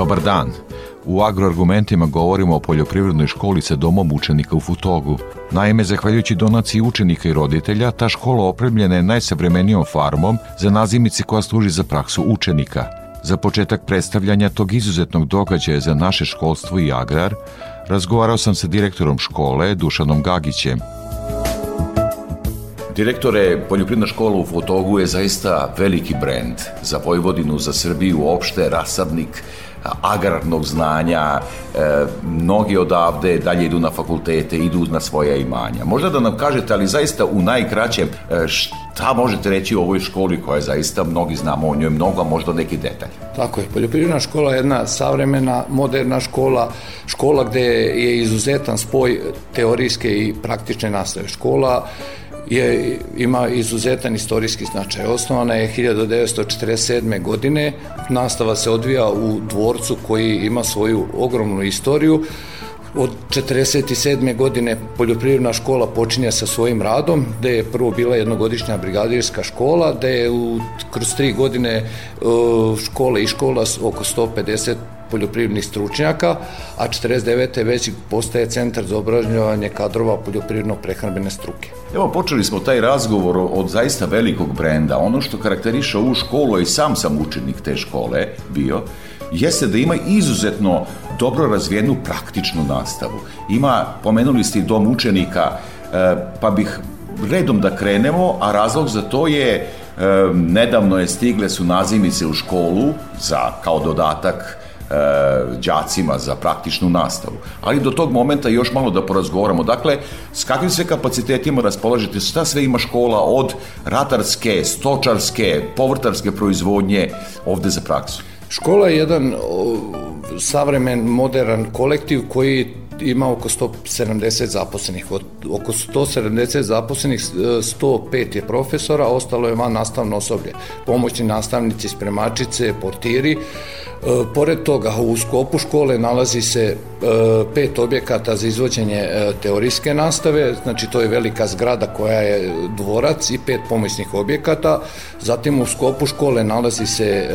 Dobar dan. U agroargumentima govorimo o poljoprivrednoj školi sa domom učenika u Futogu. Naime, zahvaljujući donaciji učenika i roditelja, ta škola opremljena je najsavremenijom farmom za nazimice koja služi za praksu učenika. Za početak predstavljanja tog izuzetnog događaja za naše školstvo i agrar, razgovarao sam sa direktorom škole Dušanom Gagićem. Direktore, Poljoprivredna škola u Fotogu je zaista veliki brend za Vojvodinu, za Srbiju opšte, rasadnik agrarnog znanja, e, mnogi odavde dalje idu na fakultete, idu na svoja imanja. Možda da nam kažete, ali zaista u najkraćem, e, šta možete reći o ovoj školi koja je zaista, mnogi znamo o njoj mnogo, a možda neki detalj. Tako je, poljoprivredna škola je jedna savremena, moderna škola, škola gde je izuzetan spoj teorijske i praktične nastave. Škola je, ima izuzetan istorijski značaj. Osnovana je 1947. godine, nastava se odvija u dvorcu koji ima svoju ogromnu istoriju, Od 47. godine poljoprivredna škola počinje sa svojim radom, gde je prvo bila jednogodišnja brigadirska škola, gde je u, kroz tri godine e, škole i škola oko 150 poljoprivrednih stručnjaka, a 49. već postaje centar za obražnjavanje kadrova poljoprivredno-prehrambene struke. Evo, počeli smo taj razgovor od zaista velikog brenda. Ono što karakteriše ovu školu, i sam sam učenik te škole bio, jeste da ima izuzetno dobro razvijenu praktičnu nastavu. Ima, pomenuli ste dom učenika, e, pa bih redom da krenemo, a razlog za to je e, nedavno je stigle su nazimice u školu za kao dodatak e, đacima za praktičnu nastavu. Ali do tog momenta još malo da porazgovaramo. Dakle, s kakvim sve kapacitetima raspolažete, šta sve ima škola od ratarske, stočarske, povrtarske proizvodnje ovde za praksu? Škola je jedan savremen, modern kolektiv koji ima oko 170 zaposlenih. Od, oko 170 zaposlenih, 105 e, je profesora, ostalo je van nastavno osoblje. Pomoćni nastavnici, spremačice, portiri. E, pored toga, u skopu škole nalazi se e, pet objekata za izvođenje e, teorijske nastave, znači to je velika zgrada koja je dvorac i pet pomoćnih objekata. Zatim u skopu škole nalazi se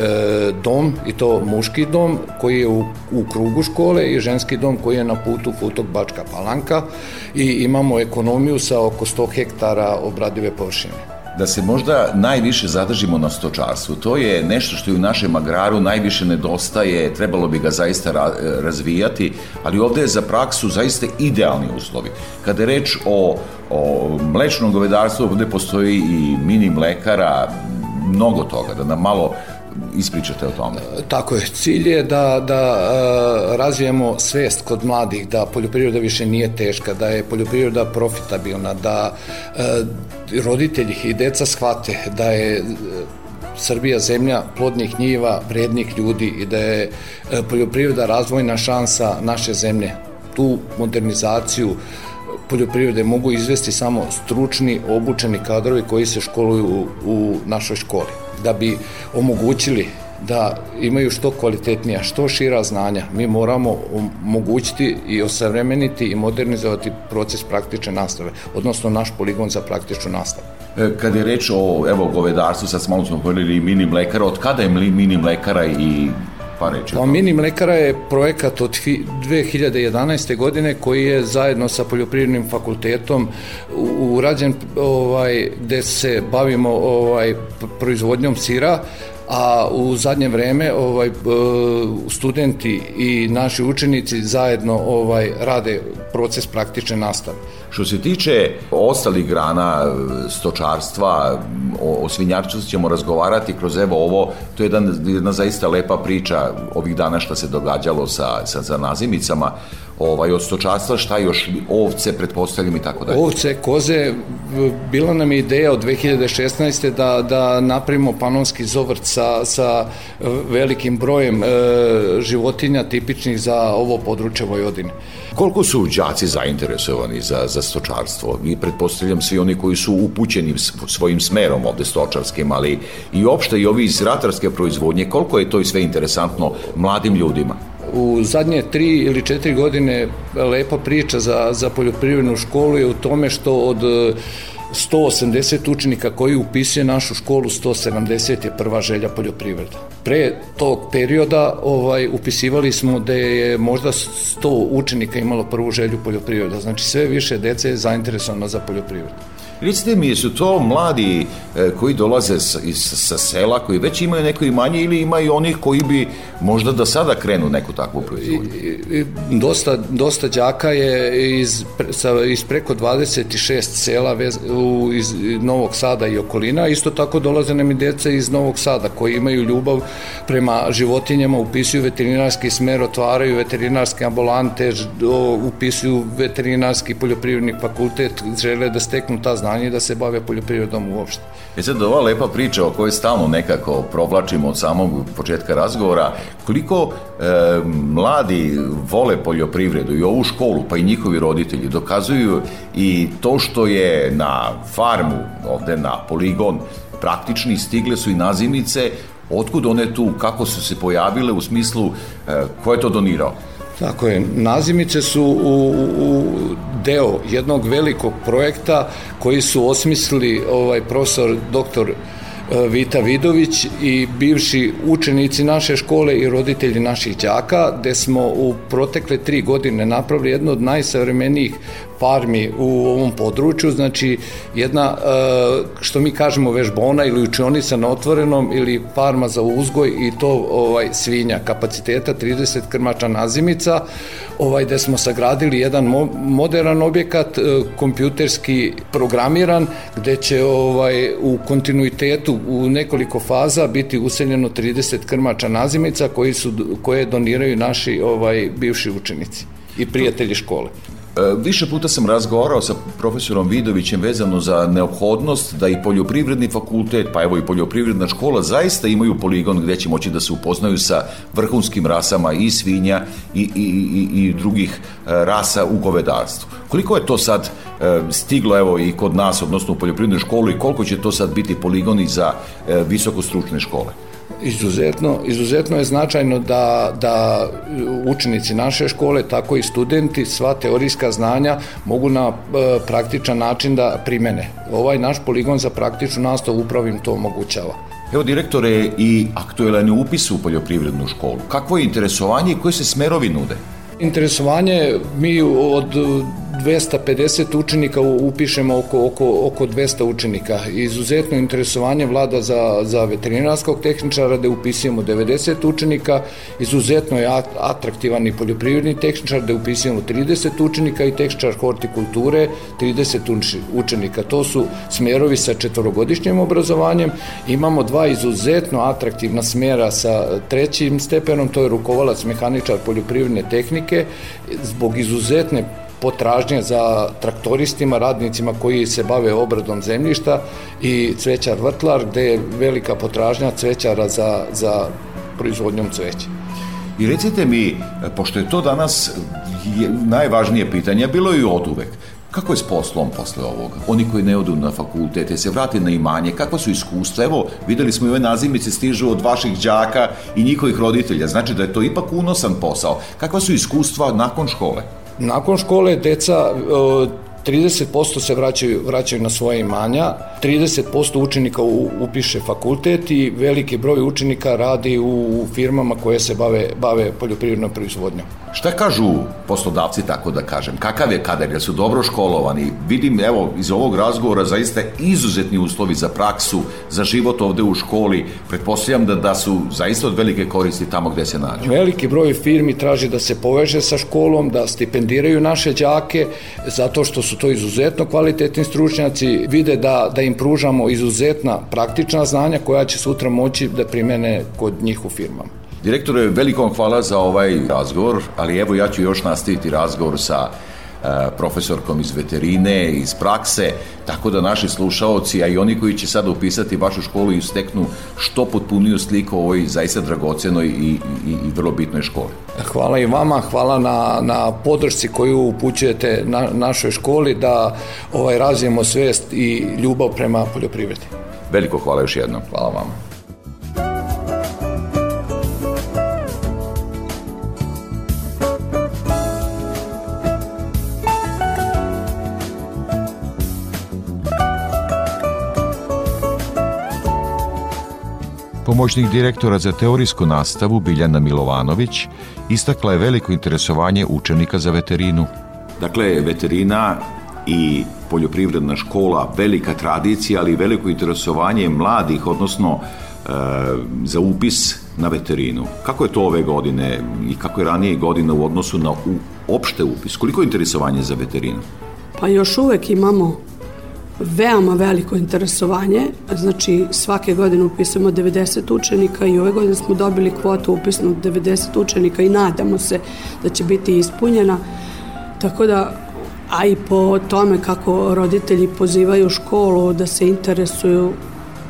dom i to muški dom koji je u, u krugu škole i ženski dom koji je na putu Futok Bačka Palanka i imamo ekonomiju sa oko 100 hektara obradive površine da se možda najviše zadržimo na stočarstvu. To je nešto što je u našem agraru najviše nedostaje, trebalo bi ga zaista e, razvijati, ali ovde je za praksu zaista idealni uslovi. Kada je reč o, o mlečnom govedarstvu, ovde postoji i mini mlekara, mnogo toga, da nam malo ispričate o tome. E, tako je, cilj je da, da e, razvijemo svest kod mladih da poljoprivreda više nije teška, da je poljoprivreda profitabilna, da e, roditelji i deca shvate da je Srbija zemlja plodnih njiva, vrednih ljudi i da je poljoprivreda razvojna šansa naše zemlje. Tu modernizaciju poljoprivrede mogu izvesti samo stručni, obučeni kadrovi koji se školuju u, u našoj školi da bi omogućili da imaju što kvalitetnija, što šira znanja. Mi moramo omogućiti i osavremeniti i modernizovati proces praktične nastave, odnosno naš poligon za praktičnu nastavu. E, kad je reč o evo, govedarstvu, sad smo malo smo mini mlekara, od kada je mini mlekara i par reči? Pa Mini mlekara je projekat od 2011. godine koji je zajedno sa Poljoprivrednim fakultetom urađen ovaj, gde se bavimo ovaj, proizvodnjom sira, a u zadnje vreme ovaj studenti i naši učenici zajedno ovaj rade proces praktične nastave. Što se tiče ostalih grana e, stočarstva, o, o svinjarstvu ćemo razgovarati kroz evo ovo, to je jedan, jedna zaista lepa priča ovih dana šta se događalo sa, sa, sa nazimicama, ovaj, od stočarstva, šta još, ovce, pretpostavljam i tako dalje. Ovce, koze, bila nam je ideja od 2016. da, da napravimo panonski zovrt sa, sa e, velikim brojem e, životinja tipičnih za ovo područje Vojvodine. Koliko su đaci zainteresovani za, za stočarstvo? Mi pretpostavljam svi oni koji su upućeni svojim smerom ovde stočarskim, ali i opšte i ovi iz ratarske proizvodnje, koliko je to i sve interesantno mladim ljudima? u zadnje tri ili četiri godine lepa priča za, za poljoprivrednu školu je u tome što od 180 učenika koji upisuje našu školu, 170 je prva želja poljoprivreda. Pre tog perioda ovaj, upisivali smo da je možda 100 učenika imalo prvu želju poljoprivreda, znači sve više dece je zainteresovano za poljoprivredu. Recite mi, su to mladi e, koji dolaze sa, iz, sa sela, koji već imaju neko imanje ili ima i onih koji bi možda da sada krenu neku takvu proizvodnju? Dosta, dosta đaka je iz, sa, iz preko 26 sela vez, u, iz Novog Sada i okolina, isto tako dolaze nam i deca iz Novog Sada koji imaju ljubav prema životinjama, upisuju veterinarski smer, otvaraju veterinarske ambulante, upisuju veterinarski poljoprivredni fakultet, žele da steknu ta znanja znanje da se bave poljoprivredom uopšte. E sad, ova lepa priča o kojoj stalno nekako provlačimo od samog početka razgovora, koliko e, mladi vole poljoprivredu i ovu školu, pa i njihovi roditelji, dokazuju i to što je na farmu, ovde na poligon, praktični, stigle su i nazimice, otkud one tu, kako su se pojavile u smislu e, ko je to donirao? Tako je, nazimice su u, u deo jednog velikog projekta koji su osmislili ovaj profesor doktor E, Vita Vidović i bivši učenici naše škole i roditelji naših đaka, gde smo u protekle tri godine napravili jednu od najsavremenijih farmi u ovom području, znači jedna, e, što mi kažemo, vežbona ili učionica na otvorenom ili farma za uzgoj i to ovaj svinja kapaciteta 30 krmača nazimica ovaj, gde smo sagradili jedan moderan objekat, e, kompjuterski programiran, gde će ovaj, u kontinuitetu u nekoliko faza biti useljeno 30 krmača nazimica koji su, koje doniraju naši ovaj, bivši učenici i prijatelji škole. E, više puta sam razgovarao sa profesorom Vidovićem vezano za neophodnost da i poljoprivredni fakultet, pa evo i poljoprivredna škola zaista imaju poligon gdje će moći da se upoznaju sa vrhunskim rasama i svinja i, i, i, i drugih e, rasa u govedarstvu. Koliko je to sad e, stiglo evo i kod nas, odnosno u poljoprivrednoj školi i koliko će to sad biti poligoni za visoko stručne škole? Izuzetno, izuzetno je značajno da, da učenici naše škole, tako i studenti, sva teorijska znanja mogu na e, praktičan način da primene. Ovaj naš poligon za praktičnu nastavu upravo im to omogućava. Evo direktore i aktuelan je upis u poljoprivrednu školu. Kakvo je interesovanje i koje se smerovi nude? Interesovanje mi od 250 učenika upišemo oko, oko, oko 200 učenika. Izuzetno interesovanje vlada za, za veterinarskog tehničara da upisujemo 90 učenika, izuzetno je atraktivan i poljoprivredni tehničar da upisujemo 30 učenika i tehničar hortikulture 30 učenika. To su smerovi sa četvorogodišnjim obrazovanjem. Imamo dva izuzetno atraktivna smera sa trećim stepenom, to je rukovalac mehaničar poljoprivredne tehnike zbog izuzetne potražnja za traktoristima, radnicima koji se bave obradom zemljišta i cvećar vrtlar gde je velika potražnja cvećara za, za proizvodnjom cveća. I recite mi, pošto je to danas najvažnije pitanje, bilo je i od uvek, kako je s poslom posle ovoga? Oni koji ne odu na fakultete, se vrate na imanje, kakva su iskustva? Evo, videli smo i ove nazimice stižu od vaših đaka i njihovih roditelja, znači da je to ipak unosan posao. Kakva su iskustva nakon škole? Nakon škole deca 30% se vraćaju, vraćaju na svoje imanja, 30% učenika u, upiše fakultet i veliki broj učenika radi u, u firmama koje se bave, bave poljoprivrednom proizvodnjom. Šta kažu poslodavci, tako da kažem? Kakav je kader? Jel su dobro školovani? Vidim, evo, iz ovog razgovora zaista izuzetni uslovi za praksu, za život ovde u školi. Pretpostavljam da, da su zaista od velike koristi tamo gde se nađu. Veliki broj firmi traži da se poveže sa školom, da stipendiraju naše đake, zato što su to izuzetno kvalitetni stručnjaci, vide da, da im pružamo izuzetna praktična znanja koja će sutra moći da primene kod njih u firmama. Direktore, velikom hvala za ovaj razgovor, ali evo ja ću još nastaviti razgovor sa e, profesorkom iz veterine, iz prakse, tako da naši slušaoci, a i oni koji će sada upisati vašu školu i steknu što potpuniju sliku o ovoj zaista dragocenoj i, i, i vrlo bitnoj školi. Hvala i vama, hvala na, na podršci koju upućujete na, našoj školi da ovaj, razvijemo svest i ljubav prema poljoprivredi. Veliko hvala još jednom. Hvala vam. Pomoćnik direktora za teorijsku nastavu Biljana Milovanović istakla je veliko interesovanje učenika za veterinu. Dakle, veterina i poljoprivredna škola velika tradicija, ali veliko interesovanje mladih, odnosno e, za upis na veterinu. Kako je to ove godine i kako je ranije godina u odnosu na u, opšte upis? Koliko je interesovanje za veterinu? Pa još uvek imamo veoma veliko interesovanje. Znači, svake godine upisamo 90 učenika i ove godine smo dobili kvotu upisnu 90 učenika i nadamo se da će biti ispunjena. Tako da, a i po tome kako roditelji pozivaju školu da se interesuju,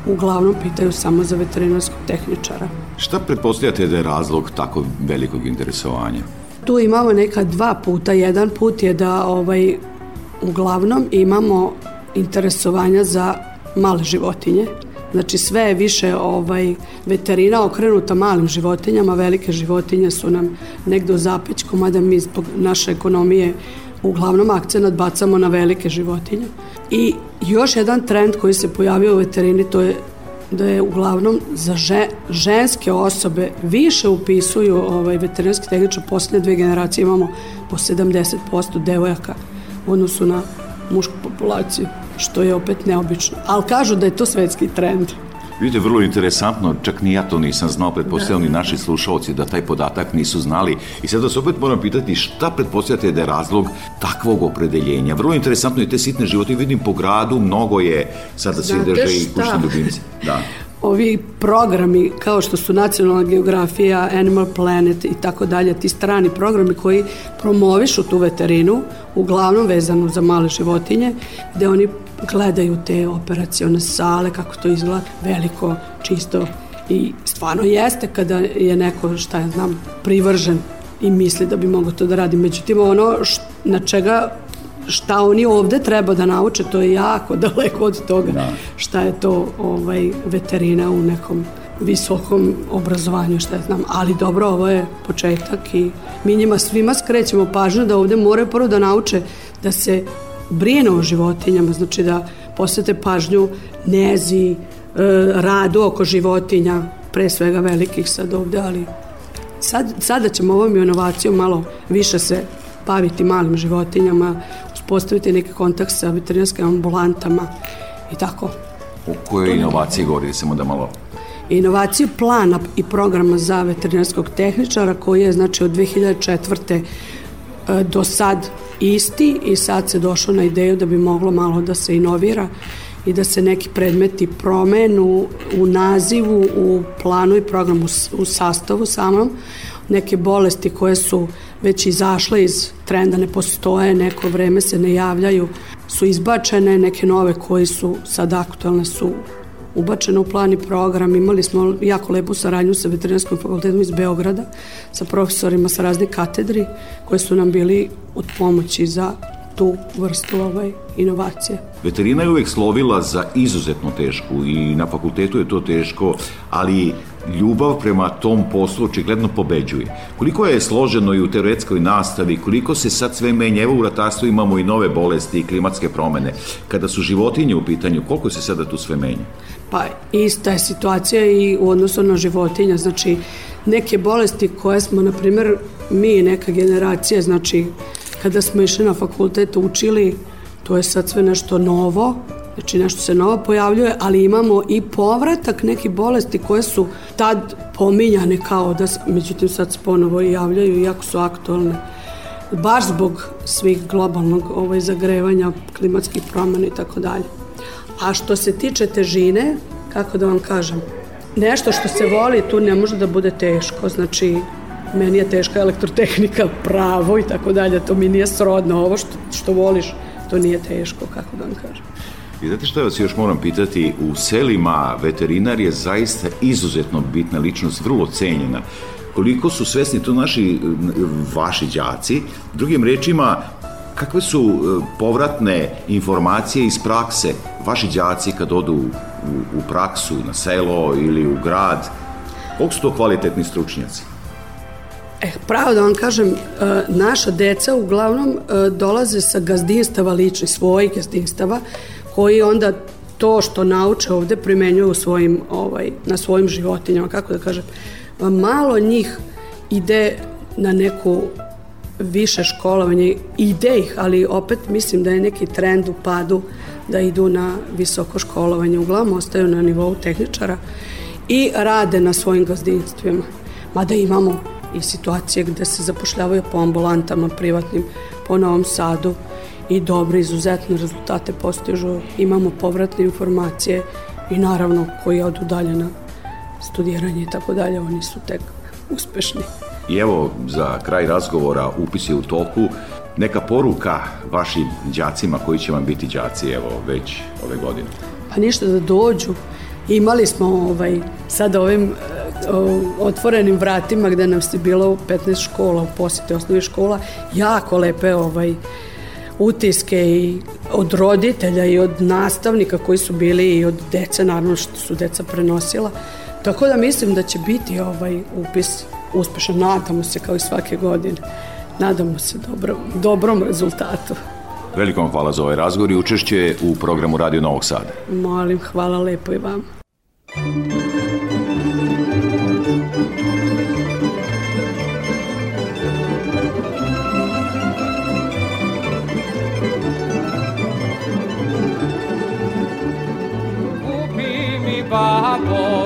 uglavnom pitaju samo za veterinarskog tehničara. Šta pretpostavljate da je razlog tako velikog interesovanja? Tu imamo neka dva puta. Jedan put je da ovaj, uglavnom imamo interesovanja za male životinje. Znači sve je više ovaj, veterina okrenuta malim životinjama, velike životinje su nam negde u zapećku, mada mi zbog naše ekonomije uglavnom akcenat bacamo na velike životinje. I još jedan trend koji se pojavio u veterini to je da je uglavnom za že, ženske osobe više upisuju ovaj, veterinarski tehničar, poslednje dve generacije imamo po 70% devojaka u odnosu na mušku populaciju, što je opet neobično. Ali kažu da je to svetski trend. Vidite, vrlo interesantno, čak ni ja to nisam znao, pretpostavljam ni da. naši slušalci da taj podatak nisu znali. I sada se opet moram pitati šta pretpostavljate da je razlog takvog opredeljenja. Vrlo interesantno i te sitne životinje, vidim po gradu, mnogo je sada se drže i kućni ljubimci. Da. ovi programi kao što su nacionalna geografija, Animal Planet i tako dalje, ti strani programi koji promovišu tu veterinu, uglavnom vezanu za male životinje, gde oni gledaju te operacione sale, kako to izgleda, veliko, čisto i stvarno jeste kada je neko, šta ja znam, privržen i misli da bi mogo to da radi. Međutim, ono š, na čega šta oni ovde treba da nauče, to je jako daleko od toga da. šta je to ovaj, veterina u nekom visokom obrazovanju, šta ja znam, ali dobro, ovo je početak i mi njima svima skrećemo pažnju da ovde moraju prvo da nauče da se brinu o životinjama, znači da posete pažnju nezi, e, radu oko životinja, pre svega velikih sad ovde, ali sad, sada ćemo ovom inovacijom malo više se baviti malim životinjama, postaviti neki kontakt sa veterinarskim ambulantama i tako. O kojoj inovaciji govorili samo da malo inovaciju plana i programa za veterinarskog tehničara koji je znači od 2004. E, do sad isti i sad se došlo na ideju da bi moglo malo da se inovira i da se neki predmeti promenu u nazivu, u planu i programu, u sastavu samom, neke bolesti koje su već izašle iz trenda, ne postoje, neko vreme se ne javljaju, su izbačene, neke nove koji su sad aktualne su ubačene u plan i program. Imali smo jako lepu saradnju sa Veterinarskom fakultetom iz Beograda, sa profesorima sa razne katedri, koji su nam bili od pomoći za tu vrstu ovaj, inovacije. Veterina je uvek slovila za izuzetno tešku i na fakultetu je to teško, ali ljubav prema tom poslu očigledno pobeđuje. Koliko je složeno i u teoretskoj nastavi, koliko se sad sve menja, evo u ratarstvu imamo i nove bolesti i klimatske promene. Kada su životinje u pitanju, koliko se sada tu sve menja? Pa ista je situacija i u odnosu na životinja, znači neke bolesti koje smo, na primjer, mi neka generacija, znači kada smo išli na fakultet učili, to je sad sve nešto novo, Znači nešto se novo pojavljuje, ali imamo i povratak neke bolesti koje su tad pominjane kao da, međutim sad se ponovo javljaju iako su aktualne baš zbog svih globalnog ovaj, zagrevanja, klimatskih promjena i tako dalje. A što se tiče težine, kako da vam kažem, nešto što se voli tu ne može da bude teško, znači meni je teška elektrotehnika, pravo i tako dalje, to mi nije srodno, ovo što, što voliš, to nije teško, kako da vam kažem. I znate što vas još moram pitati, u selima veterinar je zaista izuzetno bitna ličnost, vrlo cenjena. Koliko su svesni to naši, vaši đaci, drugim rečima, kakve su e, povratne informacije iz prakse vaši đaci kad odu u, u praksu, na selo ili u grad, koliko su to kvalitetni stručnjaci? E, pravo da vam kažem, e, naša deca uglavnom e, dolaze sa gazdinstava lični, svojih gazdinstava, koji onda to što nauče ovde primenjuju u svojim, ovaj, na svojim životinjama, kako da kažem. Malo njih ide na neku više školovanje, ide ih, ali opet mislim da je neki trend u padu da idu na visoko školovanje, uglavnom ostaju na nivou tehničara i rade na svojim gazdinstvima. Mada imamo i situacije gde se zapošljavaju po ambulantama privatnim, po Novom Sadu, i dobre, izuzetne rezultate postižu. Imamo povratne informacije i naravno koji odu dalje na studiranje i tako dalje, oni su tek uspešni. I evo za kraj razgovora upisi u toku neka poruka vašim đacima koji će vam biti đaci evo već ove godine. Pa ništa da dođu. Imali smo ovaj sad ovim eh, o, otvorenim vratima gde nam se bilo 15 škola u poseti osnovnih škola jako lepe ovaj utiske i od roditelja i od nastavnika koji su bili i od dece, naravno što su deca prenosila. Tako da mislim da će biti ovaj upis uspešan, nadamo se kao i svake godine. Nadamo se dobro, dobrom rezultatu. Veliko vam hvala za ovaj razgovor i učešće u programu Radio Novog Sada. Molim, hvala lepo i vam. Oh.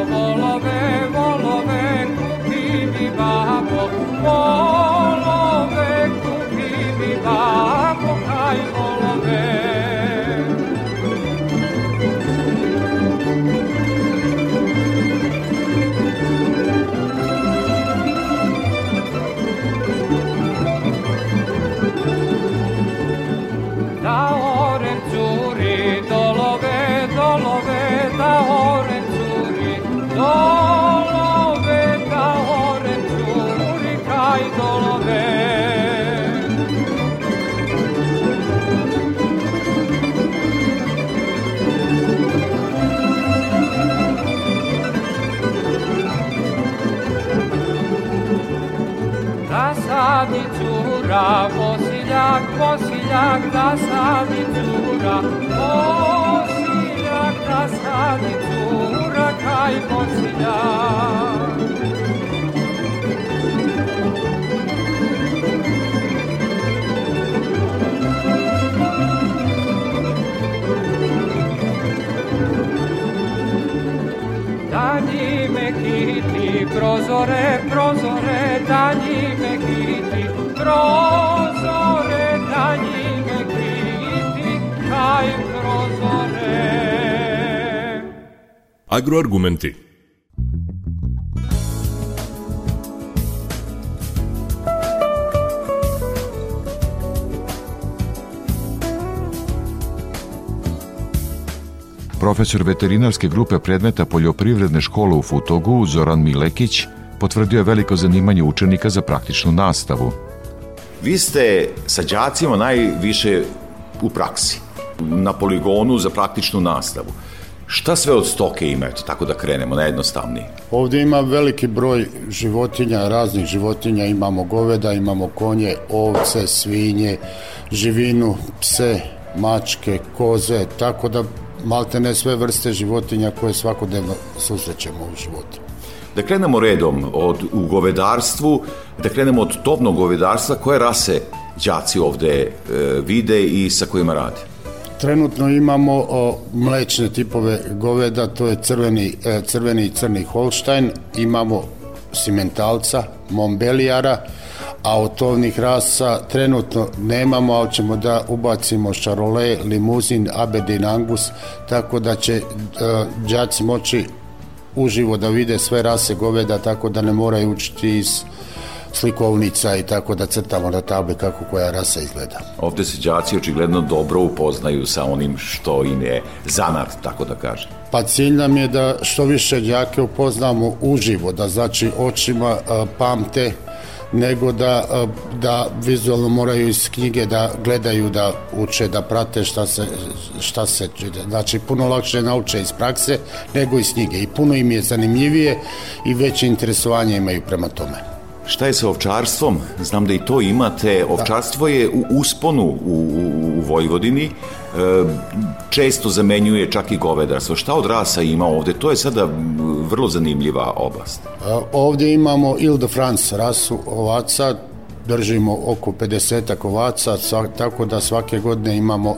da njime kriti, prozore da njime kriti, kaj prozore. Agroargumenti Profesor veterinarske grupe predmeta poljoprivredne škole u Futogu, Zoran Milekić, potvrdio je veliko zanimanje učenika za praktičnu nastavu. Vi ste sa đacima najviše u praksi, na poligonu za praktičnu nastavu. Šta sve od stoke ima, eto, tako da krenemo, najjednostavnije? Ovde ima veliki broj životinja, raznih životinja, imamo goveda, imamo konje, ovce, svinje, živinu, pse, mačke, koze, tako da malte ne sve vrste životinja koje svakodnevno susrećemo u životu. Da krenemo redom od, u govedarstvu, da krenemo od tovnog govedarstva, koje rase đaci ovde e, vide i sa kojima radi? Trenutno imamo o, mlečne tipove goveda, to je crveni, e, crveni i crni Holstein, imamo simentalca, mombelijara, a od tovnih rasa trenutno nemamo, ali ćemo da ubacimo šarole, limuzin, abedin angus, tako da će e, đaci moći uživo da vide sve rase goveda tako da ne moraju učiti iz slikovnica i tako da crtamo na tabli kako koja rasa izgleda. Ovde se đaci očigledno dobro upoznaju sa onim što im je zanat, tako da kaže. Pa cilj nam je da što više đake upoznamo uživo, da znači očima pamte nego da, da vizualno moraju iz knjige da gledaju, da uče, da prate šta se, šta se znači puno lakše nauče iz prakse nego iz knjige i puno im je zanimljivije i veće interesovanje imaju prema tome. Šta je sa ovčarstvom? Znam da i to imate. Da. Ovčarstvo je u usponu u, u, u Vojvodini. E, često zamenjuje čak i govedarstvo. Šta od rasa ima ovde? To je sada vrlo zanimljiva oblast. E, ovde imamo Ile de France rasu ovaca, držimo oko 50 ovaca, tako da svake godine imamo,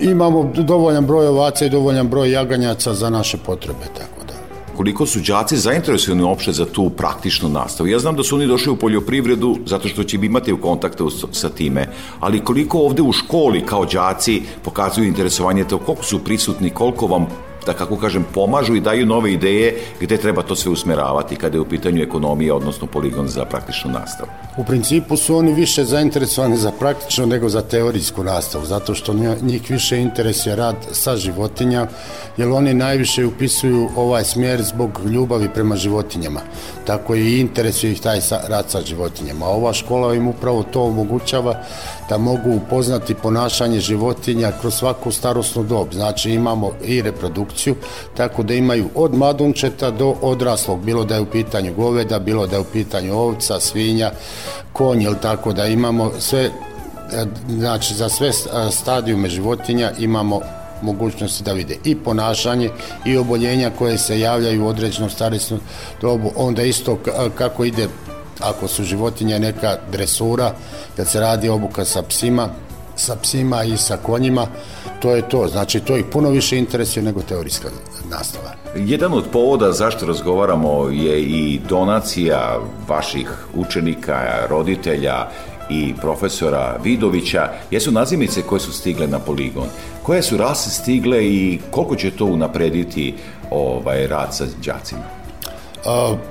imamo dovoljan broj ovaca i dovoljan broj jaganjaca za naše potrebe. Tako koliko su đaci zainteresovani uopšte za tu praktičnu nastavu. Ja znam da su oni došli u poljoprivredu zato što će imati u kontaktu sa time, ali koliko ovde u školi kao đaci pokazuju interesovanje to, koliko su prisutni, koliko vam da kako kažem pomažu i daju nove ideje gde treba to sve usmeravati kada je u pitanju ekonomija, odnosno poligon za praktičnu nastavu. U principu su oni više zainteresovani za praktično nego za teorijsku nastavu, zato što njih više interesuje rad sa životinja, jer oni najviše upisuju ovaj smjer zbog ljubavi prema životinjama. Tako i interesuje ih taj rad sa životinjama. A ova škola im upravo to omogućava da mogu upoznati ponašanje životinja kroz svaku starosnu dob. Znači imamo i reprodukciju, tako da imaju od mladunčeta do odraslog, bilo da je u pitanju goveda, bilo da je u pitanju ovca, svinja, konj, ili tako da imamo sve e, znači za sve e, stadijume životinja imamo mogućnosti da vide i ponašanje i oboljenja koje se javljaju u određenom starisnom dobu, onda isto e, kako ide ako su životinje neka dresura, kad se radi obuka sa psima, sa psima i sa konjima, to je to. Znači, to ih puno više interesuje nego teorijska nastava. Jedan od povoda zašto razgovaramo je i donacija vaših učenika, roditelja i profesora Vidovića jesu nazimice koje su stigle na poligon. Koje su rase stigle i koliko će to unaprediti ovaj, rad sa đacima?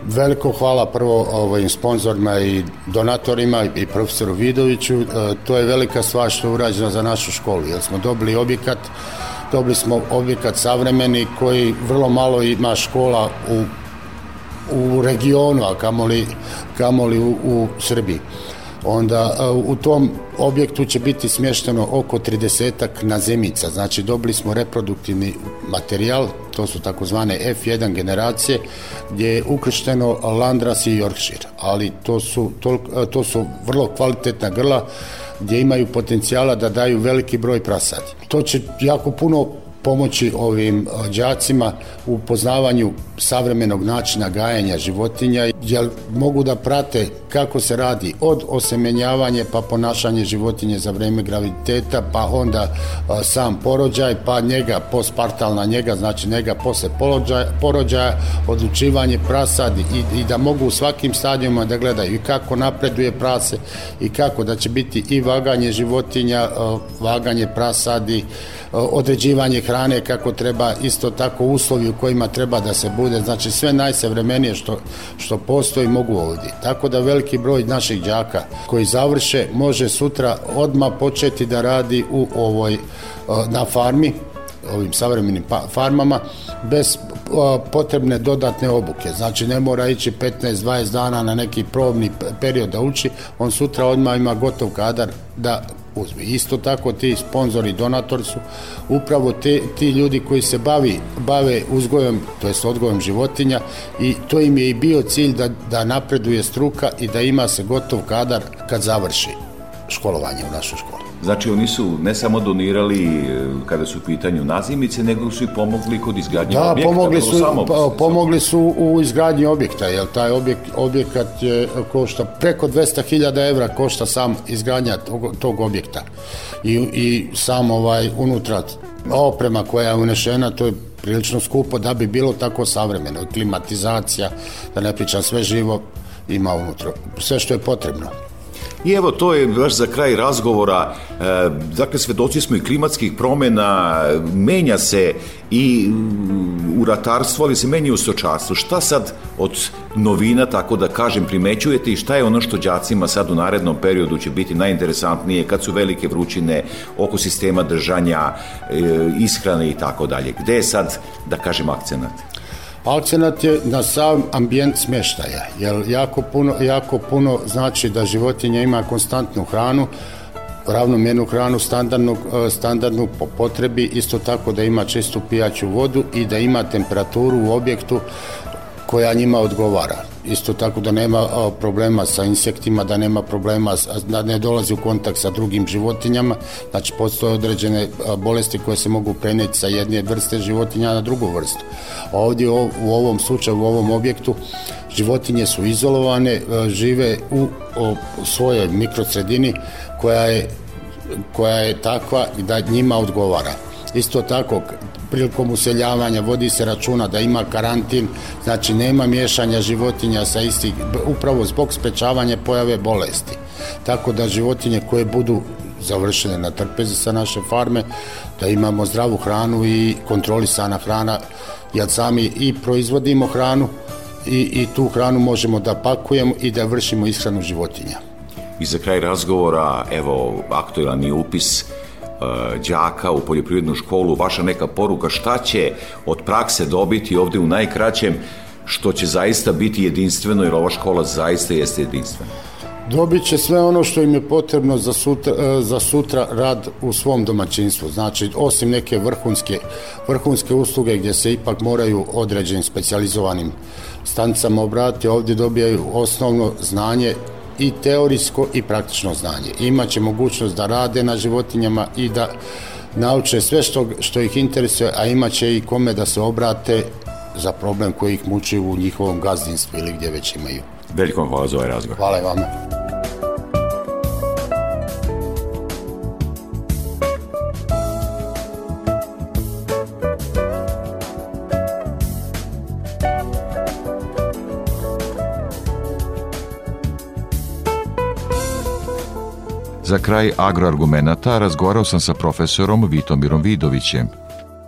Veliko hvala prvo ovim sponzorima i donatorima i profesoru Vidoviću. To je velika stvar što je urađena za našu školu, jer smo dobili objekat dobili smo objekat savremeni koji vrlo malo ima škola u, u regionu, a kamoli, kamoli u, u Srbiji. Onda u tom objektu će biti smješteno oko 30 nazemica, znači dobili smo reproduktivni materijal to su takozvane F1 generacije gdje je ukršteno Landras i Yorkshire, ali to su, e, to su vrlo kvalitetna grla gdje imaju potencijala da daju veliki broj prasadi. To će jako puno pomoći ovim đacima u poznavanju savremenog načina gajanja životinja jer mogu da prate kako se radi od osemenjavanje pa ponašanje životinje za vreme graviditeta pa onda sam porođaj pa njega postpartalna njega znači njega posle porođaja, porođaja odlučivanje prasadi i, i da mogu u svakim stadijama da gledaju i kako napreduje prase i kako da će biti i vaganje životinja vaganje prasadi određivanje hrane, kako treba isto tako uslovi u kojima treba da se bude, znači sve najsavremenije što, što postoji mogu ovdje. Tako da veliki broj naših đaka koji završe može sutra odma početi da radi u ovoj na farmi ovim savremenim pa, farmama bez potrebne dodatne obuke. Znači ne mora ići 15-20 dana na neki probni period da uči, on sutra odmah ima gotov kadar da uzme. Isto tako ti sponzori, donatori su upravo te, ti ljudi koji se bavi, bave uzgojem, to jest odgojem životinja i to im je i bio cilj da, da napreduje struka i da ima se gotov kadar kad završi školovanje u našoj školi. Znači oni su ne samo donirali e, kada su u pitanju nazimice, nego su i pomogli kod izgradnje da, objekta. Pomogli su, samo, pa, pomogli su u izgradnji objekta, jer taj objekt, objekat je, košta preko 200.000 evra košta sam izgradnja tog, tog objekta. I, I sam ovaj unutra oprema koja je unešena, to je prilično skupo da bi bilo tako savremeno. Klimatizacija, da ne pričam sve živo, ima unutra. Sve što je potrebno. I evo, to je baš za kraj razgovora. E, dakle, svedoci smo i klimatskih promjena, menja se i mm, u ratarstvu, ali se menja i u stočarstvu. Šta sad od novina, tako da kažem, primećujete i šta je ono što đacima sad u narednom periodu će biti najinteresantnije kad su velike vrućine oko sistema držanja, e, ishrane i tako dalje? Gde je sad, da kažem, akcenat? Pa je na sam ambijent smeštaja, jer jako puno, jako puno znači da životinja ima konstantnu hranu, ravnomjernu hranu standardnu, e, standardnu po potrebi, isto tako da ima čistu pijaću vodu i da ima temperaturu u objektu koja njima odgovara isto tako da nema problema sa insektima, da nema problema, da ne dolazi u kontakt sa drugim životinjama, znači postoje određene bolesti koje se mogu preneti sa jedne vrste životinja na drugu vrstu. Ovdje u ovom slučaju, u ovom objektu, životinje su izolovane, žive u svojoj mikrosredini koja je, koja je takva da njima odgovara. Isto tako, prilikom useljavanja vodi se računa da ima karantin, znači nema miješanja životinja sa istih, upravo zbog sprečavanja pojave bolesti. Tako da životinje koje budu završene na trpezi sa naše farme, da imamo zdravu hranu i kontrolisana hrana, jer sami i proizvodimo hranu i, i tu hranu možemo da pakujemo i da vršimo ishranu životinja. I za kraj razgovora, evo, aktualan upis E, đaka u poljoprivrednu školu, vaša neka poruka šta će od prakse dobiti ovde u najkraćem što će zaista biti jedinstveno jer ova škola zaista jeste jedinstvena. Dobit će sve ono što im je potrebno za sutra, e, za sutra rad u svom domaćinstvu. Znači, osim neke vrhunske, vrhunske usluge gdje se ipak moraju određenim specializovanim stancama obrati, ovdje dobijaju osnovno znanje i teorijsko i praktično znanje. Imaće mogućnost da rade na životinjama i da nauče sve što, što ih interesuje, a imaće i kome da se obrate za problem koji ih muči u njihovom gazdinstvu ili gdje već imaju. Veliko vam hvala za ovaj razgovor. Hvala i vama. За крај агроаргумената разговарал сам со професором Витомиром Видовиќем,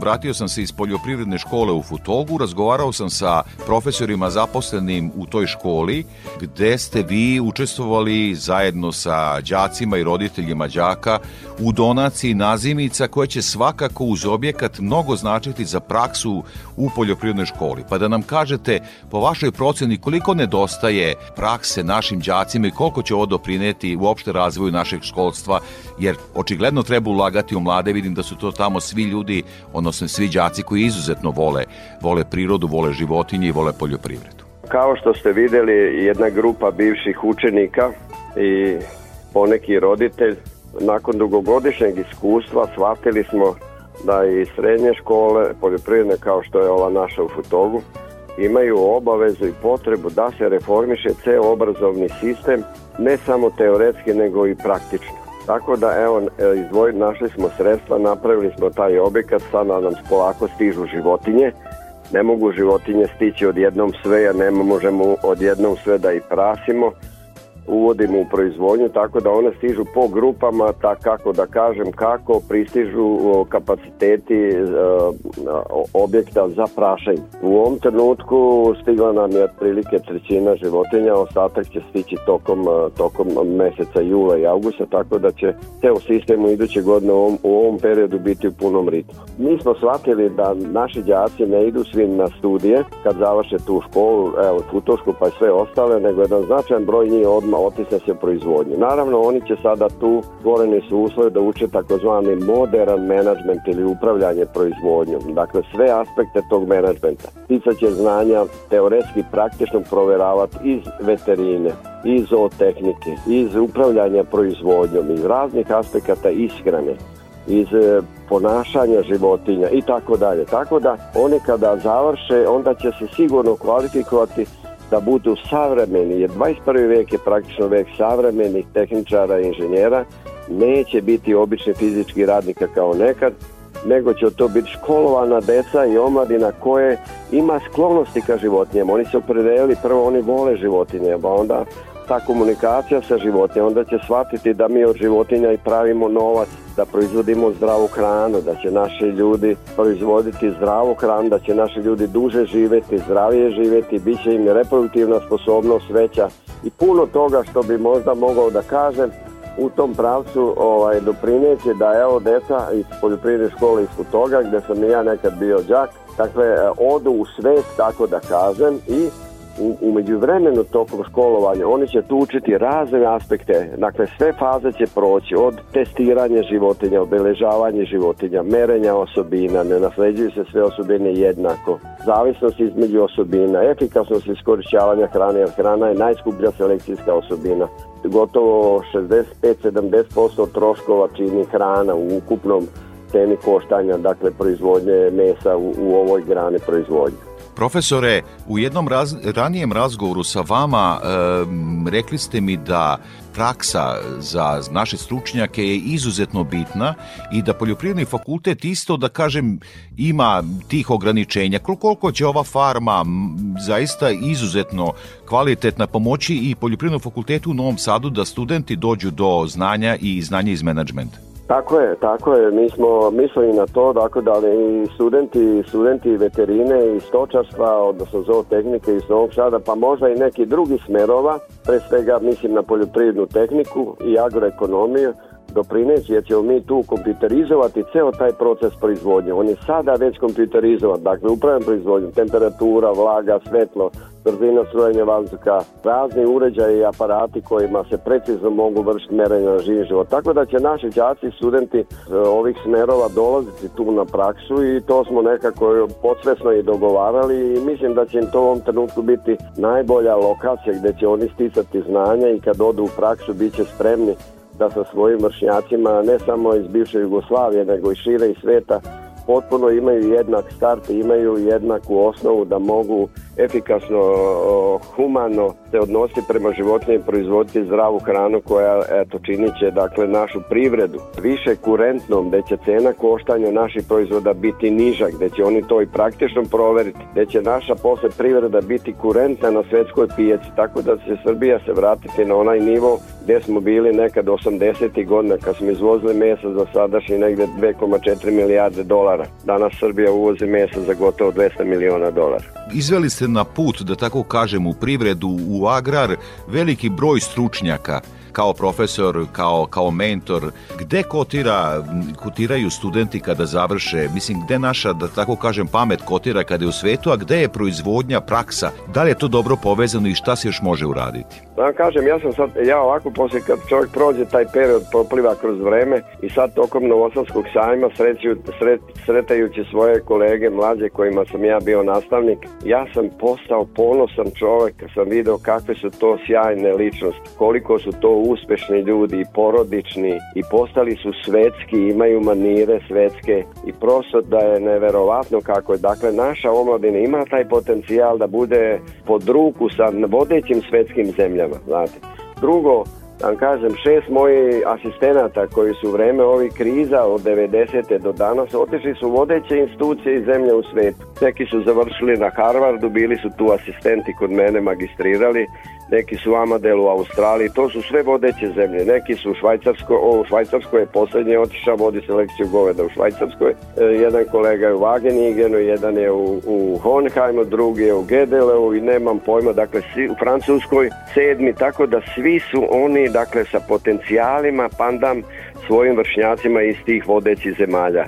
Vratio sam se iz poljoprivredne škole u Futogu, razgovarao sam sa profesorima zaposlenim u toj školi, gde ste vi učestvovali zajedno sa đacima i roditeljima đaka u donaciji nazimica koje će svakako uz objekat mnogo značiti za praksu u poljoprivrednoj školi. Pa da nam kažete po vašoj proceni koliko nedostaje prakse našim đacima i koliko će ovo doprineti uopšte razvoju našeg školstva, jer očigledno treba ulagati u mlade, vidim da su to tamo svi ljudi, ono odnosno svi đaci koji izuzetno vole, vole prirodu, vole životinje i vole poljoprivredu. Kao što ste videli, jedna grupa bivših učenika i poneki roditelj, nakon dugogodišnjeg iskustva shvatili smo da i srednje škole, poljoprivredne kao što je ova naša u Futogu, imaju obavezu i potrebu da se reformiše ceo obrazovni sistem, ne samo teoretski nego i praktično. Tako da, evo, e, izdvoj, našli smo sredstva, napravili smo taj objekat, sad nam polako stižu životinje. Ne mogu životinje stići odjednom sve, a ne možemo odjednom sve da i prasimo uvodimo u proizvodnju tako da one stižu po grupama ta kako da kažem kako pristižu kapaciteti e, objekta za prašenje. U ovom trenutku stigla nam je otprilike trećina životinja, ostatak će stići tokom, e, tokom meseca jula i augusta tako da će ceo sistem u iduće godine u ovom, u ovom periodu biti u punom ritmu. Mi smo shvatili da naši đaci ne idu svi na studije kad završe tu školu, evo, futošku pa sve ostale, nego jedan značajan broj njih odmah sistema, otisne se proizvodnje. Naravno, oni će sada tu, stvoreni su uslove da uče takozvani modern menadžment ili upravljanje proizvodnjom. Dakle, sve aspekte tog menadžmenta. Tica će znanja teoretski praktično proveravati iz veterine, iz zootehnike, iz upravljanja proizvodnjom, iz raznih aspekata ishrane, iz e, ponašanja životinja i tako dalje. Tako da one kada završe onda će se sigurno kvalifikovati da budu savremeni, jer 21. vek je praktično vek savremenih tehničara i inženjera, neće biti obični fizički radnika kao nekad, nego će to biti školovana deca i omladina koje ima sklonosti ka životinjama. Oni se opredelili, prvo oni vole životinje, pa onda ta komunikacija sa životinjom, onda će shvatiti da mi od životinja i pravimo novac, da proizvodimo zdravu hranu, da će naši ljudi proizvoditi zdravu hranu, da će naši ljudi duže živeti, zdravije živeti, bit će im reproduktivna sposobnost veća i puno toga što bi možda mogao da kažem u tom pravcu ovaj, doprineće da evo deca iz poljoprivredne škole iz Kutoga gde sam i ja nekad bio đak, dakle odu u svet tako da kažem i u, umeđu vremenu tokom školovanja oni će tu učiti razne aspekte, dakle sve faze će proći od testiranja životinja, obeležavanja životinja, merenja osobina, ne nasleđuju se sve osobine jednako, zavisnost između osobina, efikasnost iskorišćavanja hrane, jer hrana je najskuplja selekcijska osobina gotovo 65-70% troškova čini hrana u ukupnom ceni koštanja, dakle proizvodnje mesa u, u ovoj grani proizvodnje. Profesore, u jednom raz, ranijem razgovoru sa vama e, rekli ste mi da praksa za naše stručnjake je izuzetno bitna i da poljoprivredni fakultet isto, da kažem, ima tih ograničenja. Koliko će ova farma zaista izuzetno kvalitetna pomoći i poljoprivrednom fakultetu u Novom Sadu da studenti dođu do znanja i znanja iz menadžmenta? Tako je, tako je. Mi smo mislili na to, dakle, da i studenti, studenti veterine i stočarstva, odnosno zootehnike iz Novog Sada, pa možda i neki drugi smerova, pre svega mislim na poljoprivrednu tehniku i agroekonomiju, doprineći jer ćemo mi tu kompjuterizovati ceo taj proces proizvodnje. On je sada već kompjuterizovan, dakle upravljan proizvodnjom, temperatura, vlaga, svetlo, brzina strujanja vazduha, razni uređaji i aparati kojima se precizno mogu vršiti merenja na živi život. Tako da će naši đaci i studenti e, ovih smerova dolaziti tu na praksu i to smo nekako podsvesno i dogovarali i mislim da će im to u ovom trenutku biti najbolja lokacija gde će oni sticati znanja i kad odu u praksu bit će spremni da sa svojim vršnjacima ne samo iz bivše Jugoslavije nego i šire i sveta potpuno imaju jednak start, imaju jednaku osnovu da mogu efikasno, humano se odnosi prema životinje i proizvoditi zdravu hranu koja eto, činit će dakle, našu privredu više kurentnom, gde će cena koštanja naših proizvoda biti niža, gde će oni to i praktično proveriti, gde će naša posle privreda biti kurentna na svetskoj pijaci, tako da će Srbija se vratiti na onaj nivo gde smo bili nekad 80. godina kad smo izvozili mesa za sadašnje negde 2,4 milijarde dolara. Danas Srbija uvozi mesa za gotovo 200 miliona dolara. Izveli ste se na put, da tako kažem, u privredu, u agrar, veliki broj stručnjaka – kao profesor, kao, kao mentor, gde kotira, kotiraju studenti kada završe? Mislim, gde naša, da tako kažem, pamet kotira kada je u svetu, a gde je proizvodnja, praksa? Da li je to dobro povezano i šta se još može uraditi? Da vam kažem, ja sam sad, ja ovako posle kad čovjek prođe taj period propliva kroz vreme i sad tokom Novosadskog sajma sreću, sret, sretajući svoje kolege mlađe kojima sam ja bio nastavnik, ja sam postao ponosan čovek kad sam video kakve su to sjajne ličnosti, koliko su to uspešni ljudi i porodični i postali su svetski, imaju manire svetske i prosto da je neverovatno kako je. Dakle, naša omladina ima taj potencijal da bude pod ruku sa vodećim svetskim zemljama, znate. Drugo, da vam kažem, šest mojih asistenata koji su vreme ovih kriza od 90. do danas otišli su vodeće institucije i zemlje u svetu. Neki su završili na Harvardu, bili su tu asistenti kod mene, magistrirali, neki su Amadel u Australiji, to su sve vodeće zemlje, neki su u Švajcarskoj, o, u Švajcarskoj je poslednje otišao, vodi selekciju goveda u Švajcarskoj, e, jedan kolega je u Wageningenu, jedan je u, u Honheimu, drugi je u Gedeleu i nemam pojma, dakle svi u Francuskoj sedmi, tako da svi su oni, dakle, sa potencijalima pandam svojim vršnjacima iz tih vodećih zemalja.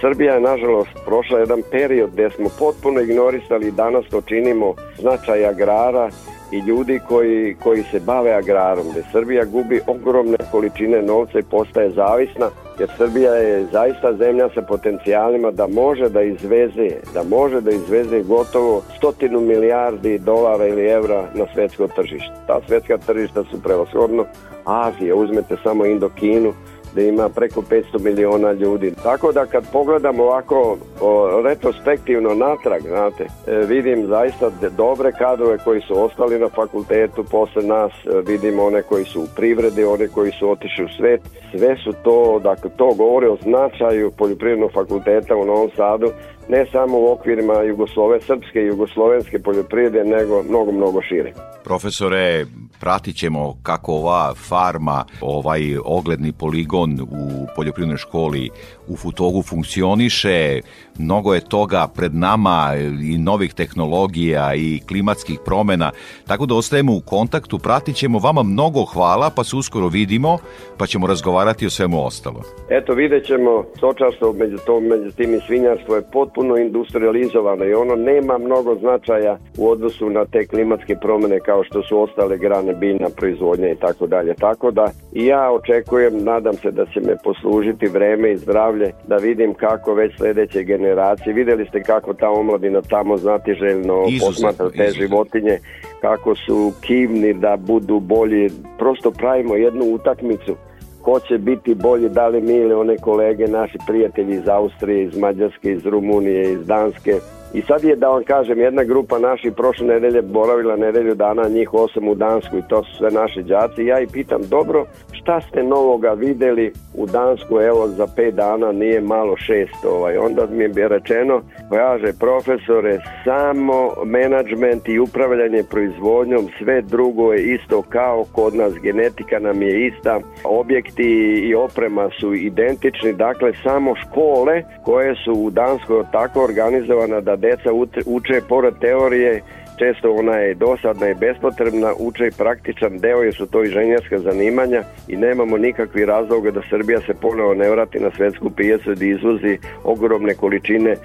Srbija je nažalost prošla jedan period gde smo potpuno ignorisali i danas to činimo značaj agrara i ljudi koji, koji se bave agrarom, gde Srbija gubi ogromne količine novca i postaje zavisna, jer Srbija je zaista zemlja sa potencijalima da može da izveze, da može da izveze gotovo stotinu milijardi dolara ili evra na svetsko tržište. Ta svetska tržišta su prevashodno Azija, uzmete samo Indokinu, da ima preko 500 miliona ljudi. Tako da kad pogledam ovako o, retrospektivno natrag, znate, e, vidim zaista dobre kadrove koji su ostali na fakultetu posle nas, e, vidim one koji su u privredi, one koji su otišli u svet, sve su to, dakle, to govori o značaju poljoprivrednog fakulteta u Novom Sadu ne samo u okvirima jugoslove, srpske i jugoslovenske poljoprivrede, nego mnogo, mnogo šire. Profesore, pratit ćemo kako ova farma, ovaj ogledni poligon u poljoprivrednoj školi u Futogu funkcioniše, mnogo je toga pred nama i novih tehnologija i klimatskih promena, tako da ostajemo u kontaktu, pratit ćemo vama mnogo hvala, pa se uskoro vidimo, pa ćemo razgovarati o svemu ostalo. Eto, vidjet ćemo, sočarstvo među, tom, među tim i svinjarstvo je potpuno industrializovano i ono nema mnogo značaja u odnosu na te klimatske promene kao što su ostale grane biljna proizvodnja i tako dalje. Tako da ja očekujem, nadam se da će me poslužiti vreme i zdravlje zdravlje, da vidim kako već sledeće generacije, videli ste kako ta omladina tamo znatiželjno posmatra te izuzetno. životinje, kako su kivni da budu bolji, prosto pravimo jednu utakmicu ko će biti bolji, da li mi ili one kolege, naši prijatelji iz Austrije, iz Mađarske, iz Rumunije, iz Danske, I sad je, da vam kažem, jedna grupa naših prošle nedelje boravila nedelju dana, njih osam u Dansku i to su sve naši džaci. Ja i pitam, dobro, šta ste novoga videli u Dansku, evo za pet dana nije malo šest. Ovaj. Onda mi je rečeno, kaže, profesore, samo menadžment i upravljanje proizvodnjom, sve drugo je isto kao kod nas, genetika nam je ista, objekti i oprema su identični, dakle samo škole koje su u Danskoj tako organizovane da deca uče pored teorije Često ona je dosadna i bespotrebna, uče i praktičan deo je su to i inženjerska zanimanja i nemamo nikakvi razloga da Srbija se ponovo ne vrati na svetsku pijacu da izvozi ogromne količine e,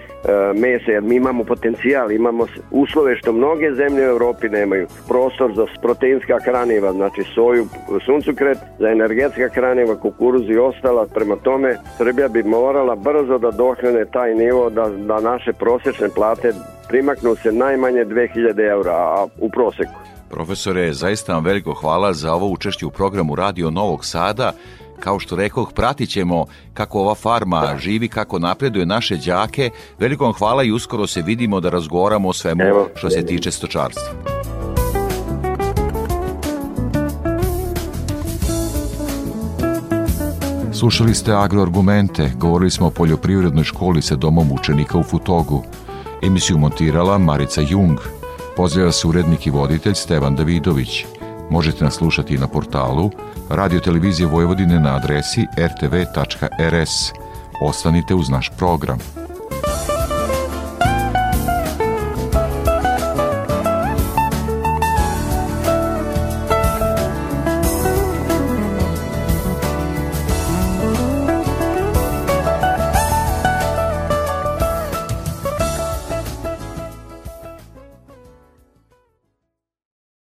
mesa jer mi imamo potencijal, imamo uslove što mnoge zemlje u Evropi nemaju. Prostor za proteinska hranjiva, znači soju, suncukret, za energetska hranjiva, kukuruz i ostala. Prema tome, Srbija bi morala brzo da dohrane taj nivo da, da naše prosječne plate primaknu se najmanje 2000 eura u proseku. Profesore, zaista vam veliko hvala za ovo učešće u programu Radio Novog Sada. Kao što rekoh, pratit ćemo kako ova farma da. živi, kako napreduje naše đake. Veliko vam hvala i uskoro se vidimo da razgovaramo o svemu Evo, što se tiče stočarstva. Slušali ste agroargumente, govorili smo o poljoprivrednoj školi sa domom učenika u Futogu. Emisiju montirala Marica Jung. Pozdravlja se urednik i voditelj Stevan Davidović. Možete nas slušati na portalu Radio Televizije Vojvodine na adresi rtv.rs. Ostanite uz naš program.